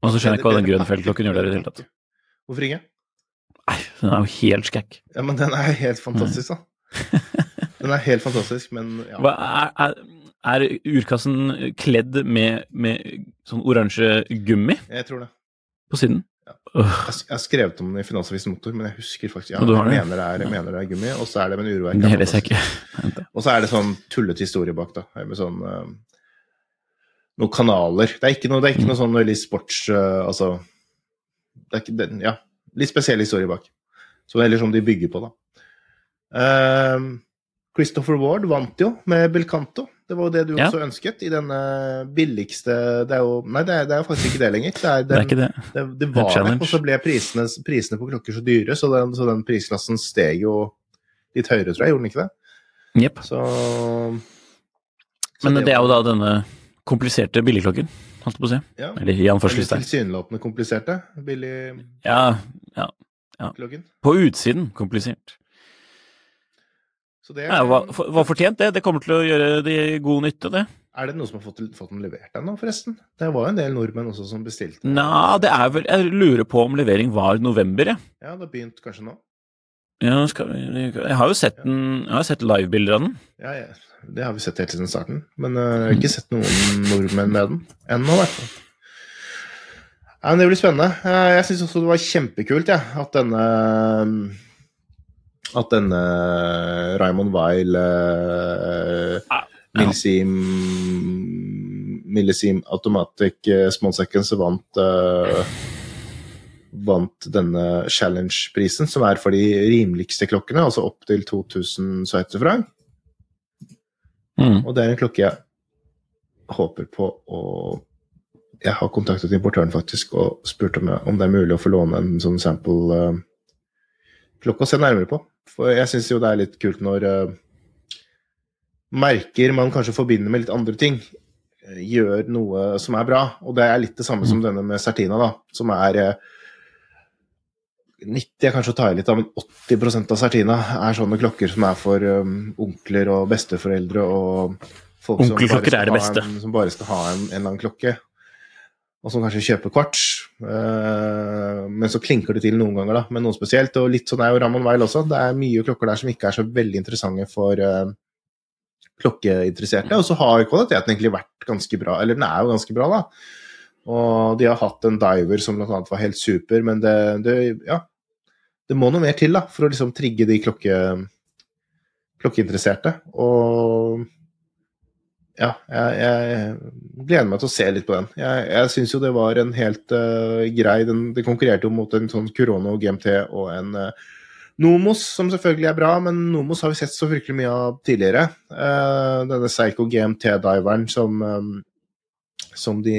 Og så skjønner jeg ikke hva den Grønfeldt-klokken gjør der i det hele tatt. Hvorfor ikke? Nei, den er jo helt skækk. Ja, men den er helt fantastisk, da. Den er helt fantastisk, men ja. Hva er, er, er urkassen kledd med, med sånn oransje gummi Jeg tror det. på siden? Ja. Jeg, har skrevet om den i Finansavisen Motor, men jeg husker faktisk ja, jeg, mener det er, jeg mener det er gummi, og så er det med en urverk. det er leser jeg ikke. Og så er det sånn tullete historie bak, da. Med sånn eh, Noen kanaler. Det er ikke noe, det er ikke noe sånn veldig sports... Uh, altså det er ikke, det, Ja. Litt spesiell historie bak. Så, eller som de bygger på, da. Eh, Christopher Ward vant jo med Belcanto. Det var jo det du Ja. også ønsket i denne billigste Det er jo Nei, det er, det er faktisk ikke det lenger. Det er, Det er ikke det. det, det var det, og så ble prisene, prisene på klokker så dyre, så den, så den prisklassen steg jo litt høyere, tror jeg. Gjorde den ikke det? Jepp. Så, så Men det er jo da denne kompliserte billigklokken, holdt jeg på å si. ja. Eller i anførselstegn. tilsynelatende kompliserte billigklokken. Ja, ja. På utsiden komplisert. Det Ja, for- hva fortjent det? Det kommer til å gjøre de god nytte, det. Er det noen som har fått, fått den levert ennå, forresten? Det var jo en del nordmenn også som bestilte. Nei, det er vel Jeg lurer på om levering var november, jeg. Ja, det har begynt kanskje nå. Ja, skal vi Jeg har jo sett den Jeg har sett livebilder av den. Ja, ja, det har vi sett helt siden starten. Men eh, jeg har ikke sett noen nordmenn med den ennå, i hvert fall. Ja, men det blir spennende. Eh, Jeg syns også det var kjempekult, ja, at denne At denne Raymond Weil uh, Ja. Millisim Millisim Automatic uh, Small Seconds vant uh, Vant denne challenge-prisen, som er for de rimeligste klokkene, altså opp til 2000 sveitserfranc. Mm. Og det er en klokke jeg håper på å Jeg har kontaktet importøren faktisk og spurt om, om det er mulig å få låne en sånn sample-klokke og se nærmere på. For jeg syns jo det er litt kult når uh, merker man kanskje forbinder med litt andre ting, uh, gjør noe som er bra. Og det er litt det samme som denne med Certina, da, som er uh, 90 er kanskje å ta i litt, da, men 80% av Certina er sånne klokker som er for um, onkler og besteforeldre og folk som bare, er. En, som bare skal ha en, en eller annen klokke, og som kanskje kjøper kvarts. Eh, men så klinker det til noen ganger, da, med noe spesielt. Og litt sånn er jo Ramon Weil også. Det er mye klokker der som ikke er så veldig interessante for uh, klokkeinteresserte. Og så har kvaliteten egentlig vært ganske bra. Eller den er jo ganske bra, da. Og de har hatt en diver som annet var helt super, men det, det ja, det må noe mer til da, for å liksom trigge de klokke, klokkeinteresserte. Og ja, jeg, jeg gleder meg til å se litt på den. Jeg, jeg syns jo det var en helt uh, grei den, Det konkurrerte jo mot en sånn Kurono GMT og en uh, Nomos, som selvfølgelig er bra, men Nomos har vi sett så fryktelig mye av tidligere. Uh, denne Psycho GMT-diveren som, um, som de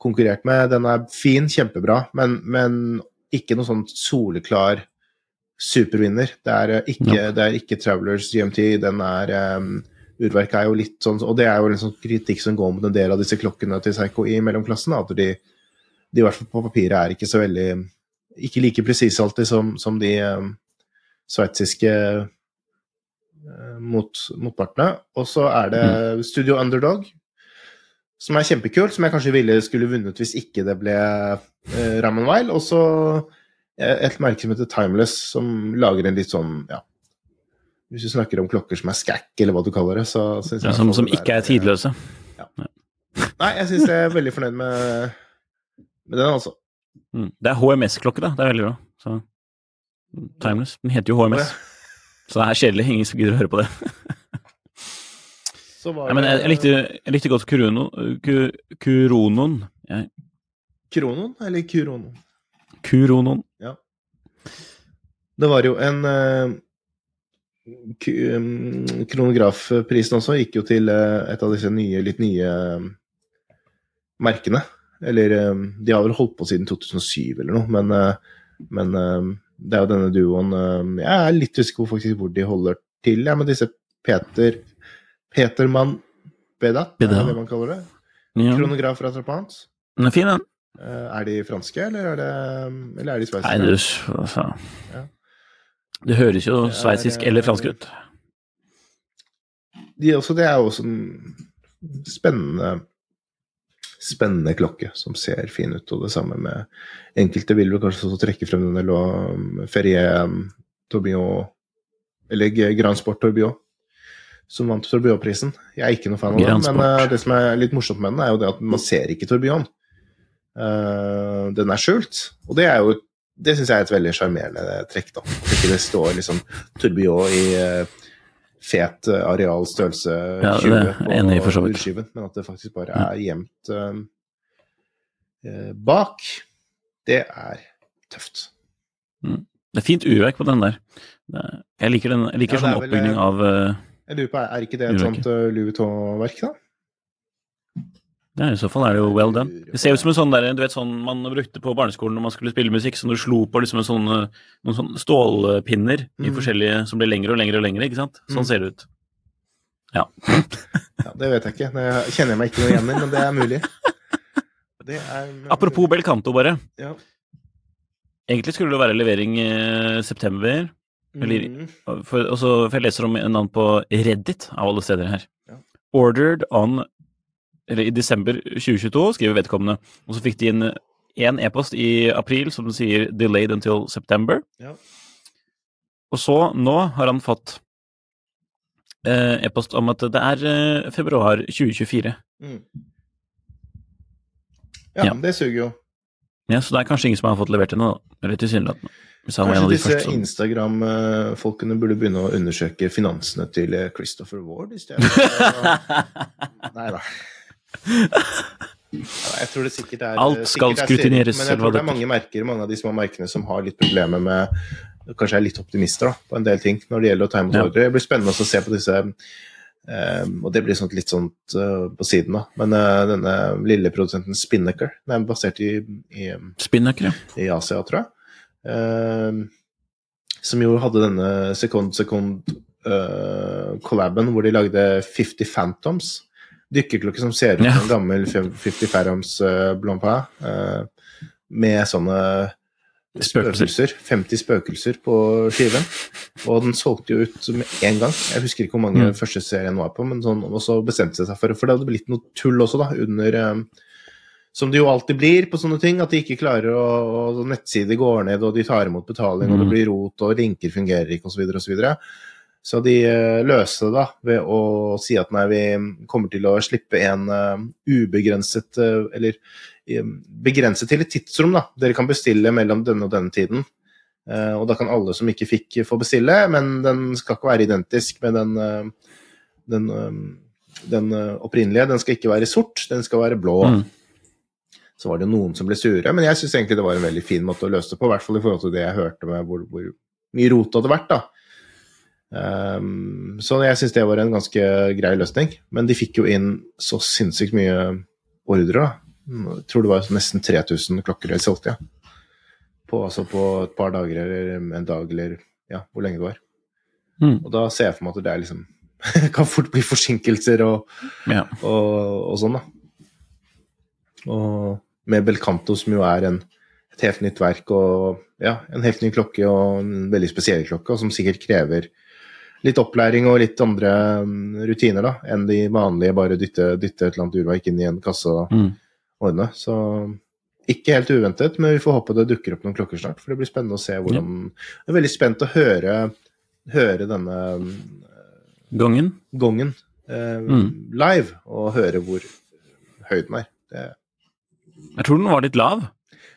konkurrerte med, den er fin, kjempebra, men, men ikke noe sånn soleklar supervinner. Det er ikke, ja. det er ikke Travelers GMT, den er um, urverket er jo litt sånn Og det er jo sånn kritikk som går mot en del av disse klokkene til Seiko i mellomklassen. At de, de, i hvert fall på papiret er ikke så veldig Ikke like presise alltid som, som de um, sveitsiske uh, mot, motpartene. Og så er det mm. Studio Underdog, som er kjempekult, som jeg kanskje ville skulle vunnet hvis ikke det ble uh, Rammenweil. Og så et merke som heter Timeless, som lager en litt sånn ja, hvis du snakker om klokker som er skakk, eller hva du kaller det, så syns jeg Som, som ikke er tidløse? Ja. Nei, jeg syns jeg er veldig fornøyd med, med den, altså. Mm. Det er HMS-klokke, da. Det er veldig bra. Så, timeless. Den heter jo HMS. Så det er kjedelig. Ingen gidder å høre på det. Nei, men jeg, jeg, likte, jeg, likte, godt Kurono, Kuronoen. Jeg... Kronon eller Kuronon? Kuronon. Ja. Det var jo en Um, kronografprisen også gikk jo til eh, et av disse nye, litt nye um, merkene. Eller um, de har vel holdt på siden 2007 eller noe, men, eh, men det er jo denne duoen Jeg er litt usikker på faktisk hvor de holder til, ja, med disse Peter Petermann Bedat, er det det man kaller det? Ja. Kronograf fra Trapans. Den er fin, den. Eh, er de franske, eller er, det, eller er de sveitsiske? Nei, det, altså. ja. Det høres jo sveitsisk eller fransk ut. De også, det er også en spennende spennende klokke som ser fin ut, og det samme med Enkelte vil vel kanskje også trekke frem den ferie Ferrier um, Tourbillon Eller Grand Sport Tourbillon, som vant Tourbillon-prisen. Jeg er ikke noe fan av den, men uh, det som er litt morsomt med den, er jo det at man ser ikke Tourbillon. Uh, den er skjult, og det er jo et det syns jeg er et veldig sjarmerende trekk. da. At ikke det står liksom Tourbillon i uh, fet uh, areal størrelse ja, 20 på urskiven, men at det faktisk bare er gjemt uh, bak. Det er tøft. Mm. Det er fint urverk på den der. Jeg liker, den, jeg liker ja, sånn oppbygging av Jeg lurer på, Er ikke det et urverket. sånt Louis Vuitton-verk, da? Ja, I så fall er det jo well done. Det ser ut som en sånn der, du vet sånn man brukte på barneskolen når man skulle spille musikk, som du slo på liksom en sånn, noen sånne stålpinner mm. i forskjellige, som ble lengre og lengre og lengre, ikke sant? Sånn mm. ser det ut. Ja. ja. Det vet jeg ikke. Det kjenner jeg meg ikke noe igjen i, men det er mulig. Det er, Apropos Belcanto, bare. Ja. Egentlig skulle det være levering i september. Eller, mm. for, også, for jeg leser om en navn på Reddit, av alle steder her. Ja. Ordered on eller i desember 2022, skriver vedkommende. Og så fikk de inn én e-post i april som sier 'delayed until September'. Ja. Og så, nå har han fått eh, e-post om at det er eh, februar 2024. Mm. Ja, ja, det suger jo. Ja, Så det er kanskje ingen som har fått levert ennå, eller tilsynelatende. Kanskje disse som... Instagram-folkene burde begynne å undersøke finansene til Christopher Ward i stedet? Nei da jeg tror det sikkert er Alt skal skrutineres. Men jeg tror det er mange merker, mange av de små merkene som har litt problemer med Kanskje er litt optimister da, på en del ting når det gjelder å ta imot ja. ordre. Det blir spennende å se på disse um, Og det blir sånt, litt sånt uh, på siden, da. Men uh, denne lille produsenten Spinnaker, den er basert i, i, Spinnaker, ja. i Asia, tror jeg. Uh, som jo hadde denne sekund sekund collaben hvor de lagde 50 Phantoms dykkerklokke som ser ut som ja. en gammel 50 Ferrams uh, Blancpain, uh, med sånne spøkelser. 50 spøkelser på skiven. Og den solgte jo ut med en gang. Jeg husker ikke hvor mange mm. første serien var på, men sånn, og så bestemte seg for For det hadde blitt noe tull også, da, under, uh, som det jo alltid blir på sånne ting, at de ikke klarer å, å Nettsider går ned, og de tar imot betaling, og det Mm. blir rot, og linker fungerer ikke, osv., osv. Så, videre. så de eh, løste det da ved å si at nei, vi kommer til å slippe en eh, ubegrenset eh, Eller begrenset til et tidsrom, da. Dere kan bestille mellom denne og denne tiden. Og da kan alle som ikke fikk, få bestille, men den skal ikke være identisk med den, den, den opprinnelige. Den skal ikke være sort, den skal være blå. Mm. Så var det noen som ble sure, men jeg syns egentlig det var en veldig fin måte å løse det på. I hvert fall i forhold til det jeg hørte med hvor, hvor mye rot det hadde vært. da. Ehm, så jeg syns det var en ganske grei løsning. Men de fikk jo inn så sinnssykt mye ordre. Jeg tror det var nesten 3000 klokker de solgte. Ja. På, altså på et par dager eller en dag eller ja, hvor lenge det var. Mm. Og da ser jeg for meg at det er liksom kan fort bli forsinkelser og, Ja. og, og sånn, da. Og med Belcanto, som jo er en, et helt nytt verk og ja, en helt ny klokke og en veldig spesiell klokke, og som sikkert krever litt opplæring og litt andre mm, rutiner da, enn de vanlige bare dytte, dytte et eller annet urverk inn i en kasse og Mm. ordne. Så ikke helt uventet, men vi får håpe det dukker opp noen klokker snart, for det blir spennende å se hvordan Jeg er veldig spent å høre, høre denne Gongen. Gongen eh, Mm. live, og høre hvor høyden er. Det, Jeg tror den var litt lav.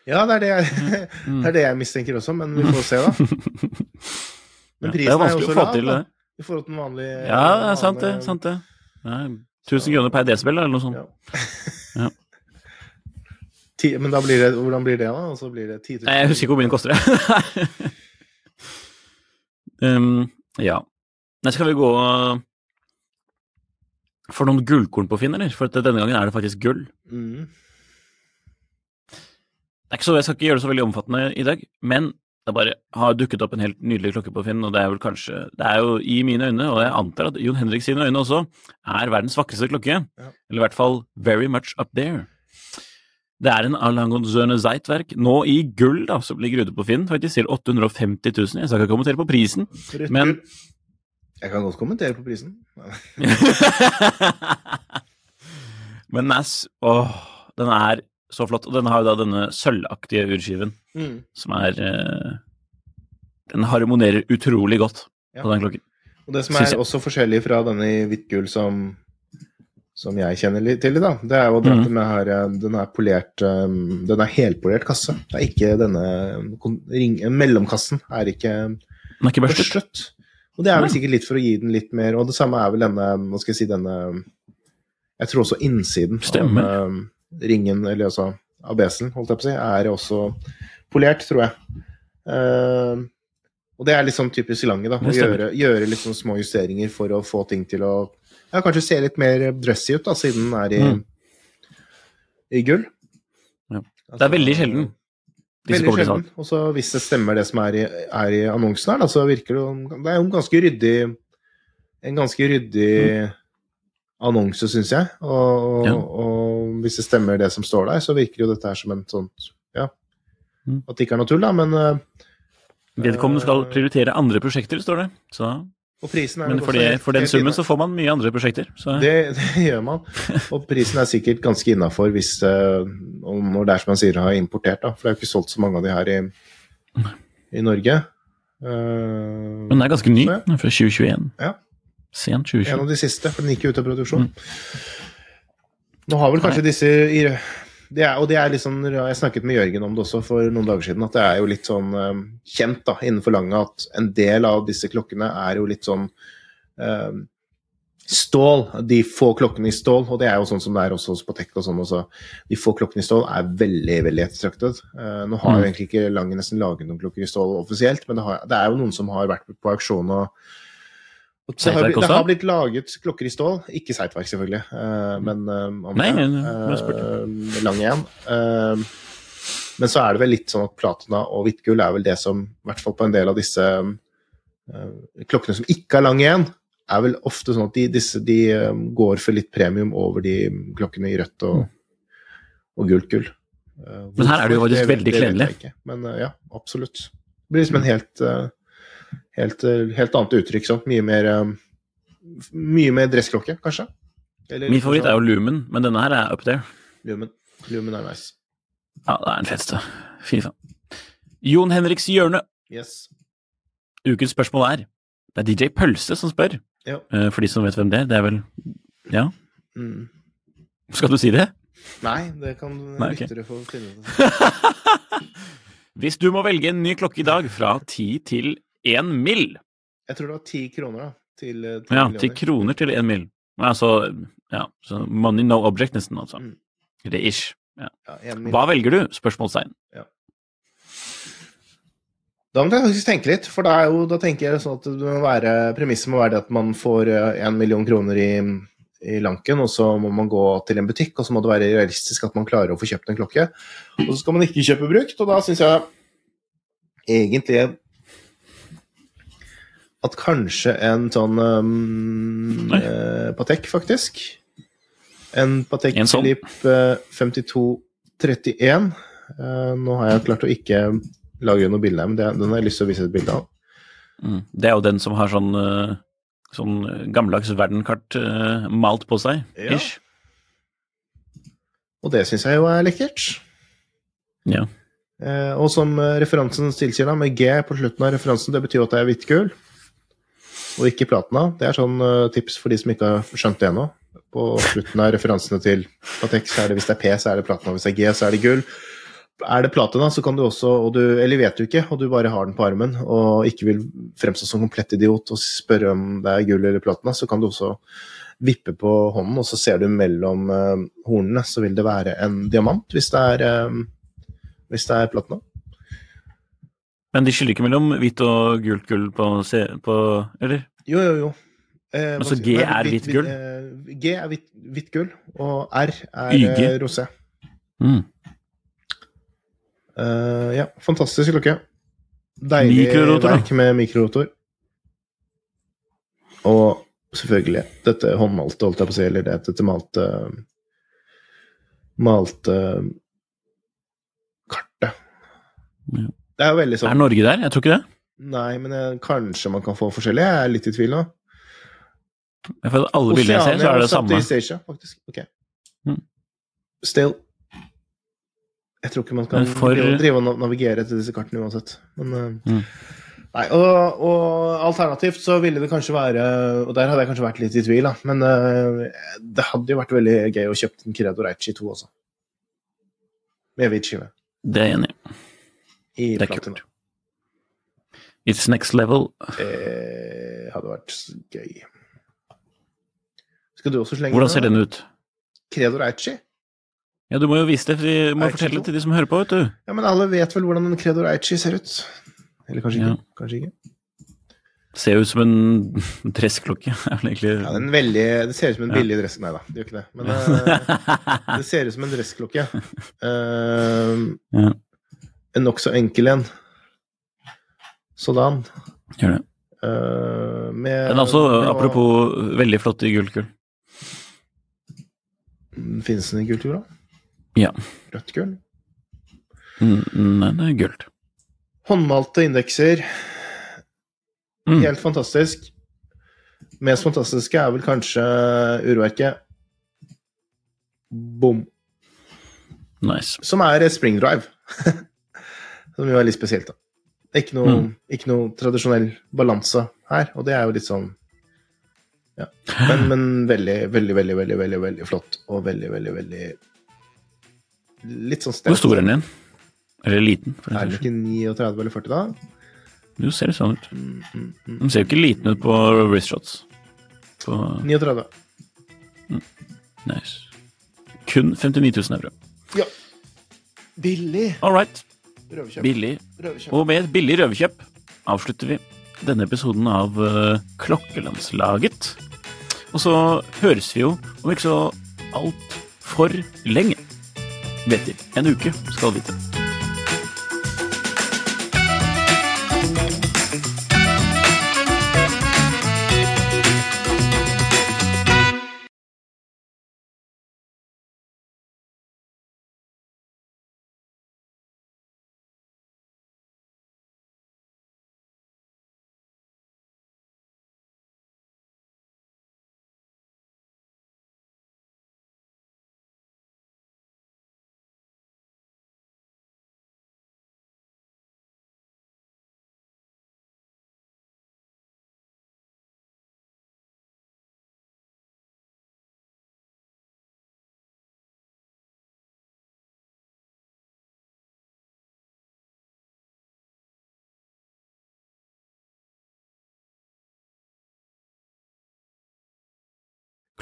ja, det er det, jeg, Mm. det er det jeg mistenker også, men vi får se, da. Men Ja, det prisen er er, jo vanskelig også å få lav, til det. I forhold til den vanlige Ja, det er sant det. sant det. Ja, 1000 kroner per desibel eller noe sånt. Ja. Ja. Men da blir det, hvordan blir det, da? Og så blir det 10 000 Nei, Jeg husker ikke hvor mye den koster. um, ja. Nei, skal vi gå for noen gullkorn på Finn, eller? For denne gangen er det faktisk gull. Mm. Det er ikke så, Jeg skal ikke gjøre det så veldig omfattende i dag, men det bare har dukket opp en helt nydelig klokke på Finn, og det er vel kanskje Det er jo i mine øyne, og jeg antar at Jon Henrik sine øyne også, er verdens vakreste klokke. Ja. Eller i hvert fall very much up there. Det er en Alangonzøne Zeitwerk, nå i gull, da, som ligger ute på Finn, faktisk til 850 000. Jeg skal ikke kommentere på prisen, men. Jeg kan godt kommentere på prisen. Men er, åh, den er så flott, og den har jo da denne sølvaktige urskiven. Mm. som er eh, Den harmonerer utrolig godt Ja. på den klokken. Og det som er også forskjellig fra denne i hvitt gull som, som jeg kjenner litt til, da, det er jo at mm. den, er, eh, den er polert um, Den er helpolert kasse. Det er ikke denne ring, mellomkassen er ikke Den er ikke børstet. Og det er vel sikkert litt for å gi den litt mer Og det samme er vel denne Hva skal jeg si denne Jeg tror også innsiden Stemmer. av um, ringen, eller altså ABS-en, holdt jeg på å si, er også polert, tror jeg. Uh, og det er sånn typisk Lange, da. Å gjøre, gjøre sånn små justeringer for å få ting til å ja, kanskje se litt mer dressy ut, da, siden den er i, Mm. i gull. Ja. Det er veldig sjelden. Veldig sjelden. Og så hvis det stemmer det som er i, er i annonsen her, da, så virker det Det er jo en ganske ryddig En ganske ryddig annonse, syns jeg. Og, Ja. og hvis det stemmer det som står der, så virker jo dette her som en sånn Ja. Mm. At det ikke er noe tull, da, men uh, Vedkommende skal prioritere andre prosjekter, står det. Så, Og prisen er men for, det, for den summen så får man mye andre prosjekter. Så Det, det gjør man. Og prisen er sikkert ganske innafor hvis uh, om når det er som man sier, har importert, da. For det er jo ikke solgt så mange av de her i, i Norge. Uh, Men den er ganske ny. Så ja. Fra 2021. Ja. Sent En av de siste, for den gikk jo ut av produksjon. Mm. Nå har vel kanskje disse i, det er, Og det er litt sånn Jeg snakket med Jørgen om det også for noen dager siden, at det er jo litt sånn um, kjent da, innenfor lange at en del av disse klokkene er jo litt sånn um, Stål, de få klokkene i stål, og det er jo sånn som det er også hos Patek og sånn også. De få klokkene i stål er veldig, veldig ettertraktet. Uh, nå har jo Mm. egentlig ikke Lange nesten laget noen klokker i stål offisielt, men det, har, det er jo noen som har vært på auksjon og det, har, blitt- det har blitt laget klokker i stål, ikke seitverk selvfølgelig, uh, men uh, om Nei, eh, lang igjen. Men så er det vel litt sånn at platina og hvittgull er vel det som, i hvert fall på en del av disse klokkene som ikke er lang igjen, er vel ofte sånn at de, disse, de går for litt premium over de klokkene i rødt og, og gult gull. Men her er det jo faktisk veldig kledelig. Men ja, absolutt. Det blir liksom en helt, helt, eh, helt annet uttrykk. Så. Mye mer eh, mye mer dressklokke, kanskje. Eller Min favoritt er jo Lumen, men denne her er up there. Lumen. Lumen er nice. Ja, det er den feteste. Fy faen. Jon Henriks hjørne. Yes. Ukens spørsmål er Det er DJ Pølse som spør. Ja. Eh, For de som vet hvem det er. Det er vel Ja, Mm. skal du si det? Nei, det kan Nei, okay. lyttere få finne ut av. Hvis du må velge en ny klokke i dag fra 10 til 1 mill. Jeg tror det var ti kroner, da. Til, eh, til Ja, ti 10 kroner til 1 mill. Altså, ja, så money no object nesten, altså. Mm. Eller ish. Ja. Ja. Hva velger du? Spørsmålstegn. Da må jeg faktisk tenke litt, for er jo, da tenker jeg sånn at det må være, premisset må være det at man får én million kroner i, i lanken, og så må man gå til en butikk, og så må det være realistisk at man klarer å få kjøpt en klokke. Og så skal man ikke kjøpe brukt, og da syns jeg egentlig at kanskje en sånn um, eh, Patek, faktisk. En Patek En sånn? Philippe eh, 5231. Eh, nå har jeg klart å ikke lage noe bilde her, men det, den har jeg lyst til å vise et bilde av. Mm. Det er jo den som har sånn, eh, sånn gammeldags verdenkart eh, malt på seg. Ja. Ish. Og det syns jeg jo er lekkert. Ja. Eh, og som referansen tilsier, da, med G på slutten av referansen, det betyr jo at det er hvitt gull, og ikke platina. Det er sånn eh, tips for de som ikke har skjønt det ennå. På slutten av referansene til Patek, så er det hvis det er P, så er det platina. Hvis det er G, så er det gull. Er det platina, så kan du også, og du, eller vet du ikke, og du bare har den på armen, og ikke vil fremstå som komplett idiot og spørre om det er gull eller platina, så kan du også vippe på hånden, og så ser du mellom eh, hornene, så vil det være en diamant, hvis det er, eh, hvis er platina. Men de skiller ikke mellom hvitt og gult gull på, på Eller? Jo, jo, jo. Eh, Altså, G nei, er hvitt gull? eh, G er hvitt, gull, og R er YG. eh, rosé. Mm. Uh, ja, fantastisk klokke. Deilig verk med mikrorotor. Og selvfølgelig dette håndmalte, holdt jeg på å si, eller det, dette malte Malte kartet. Ja. Det er jo veldig Er sånn Norge der? Jeg tror ikke det. Nei, men jeg, kanskje man kan få forskjellig. Jeg er litt i tvil nå. For alle bildene jeg ser, så er det det samme. Asia, faktisk. Ok. Mm. Still Jeg tror ikke man kan for- drive, drive og navigere etter disse kartene uansett. Men eh, Mm. Nei, og, og alternativt så ville det kanskje være Og der hadde jeg kanskje vært litt i tvil, da. Men uh, det hadde jo vært veldig gøy å kjøpe en Credo Reichi 2 også. Med hvit skive. Det er jeg enig i. I Det er platina. kult. It's next level. Det hadde vært gøy. Skal du også slenge Hvordan ser den ut? Credo Reichi? Ja, Du må jo vise det, vi må Aichi fortelle det til de som hører på, vet du. Ja, men alle vet vel hvordan en Credo Reichi ser ut? Eller kanskje ikke? Ja. Kanskje ikke? Ser ut som en dressklokke. egentlig Ja, en veldig, det ser ut som en billig dress... Nei da, det gjør ikke det. Men eh, det ser ut som en dressklokke. Uh, Ja. En nokså enkel en. Sådan. Gjør det. Uh, med Den er også, med, apropos veldig flott i gullkull. Finnes den i kultur, da? Ja. Rødt gull? Mm, Nei, det er gult. Håndmalte indekser. Mm. Helt fantastisk. Mest fantastiske er vel kanskje urverket. Bom. Nice. Som er spring drive. som jo er litt spesielt, da. Det er Ikke noe, Mm. ikke noe tradisjonell balanse her, og det er jo litt sånn Ja. Men, men veldig, veldig, veldig, veldig, veldig, veldig flott, og veldig, veldig, veldig Litt sånn Hvor stor er den igjen? Eller liten? For Er den ikke 39 eller 40, da? Jo, ser det sånn ut. Mm, mm, mm. Den ser jo ikke liten ut på wristshots. På 39. Nice. Kun 59 000 euro. Ja. Billig. All right. Røverkjøp. Billig. Røverkjøp. Og med et billig røverkjøp avslutter vi denne episoden av eh, Klokkelandslaget. Og så høres vi jo om ikke så altfor lenge. Vet de. En uke, skal vite.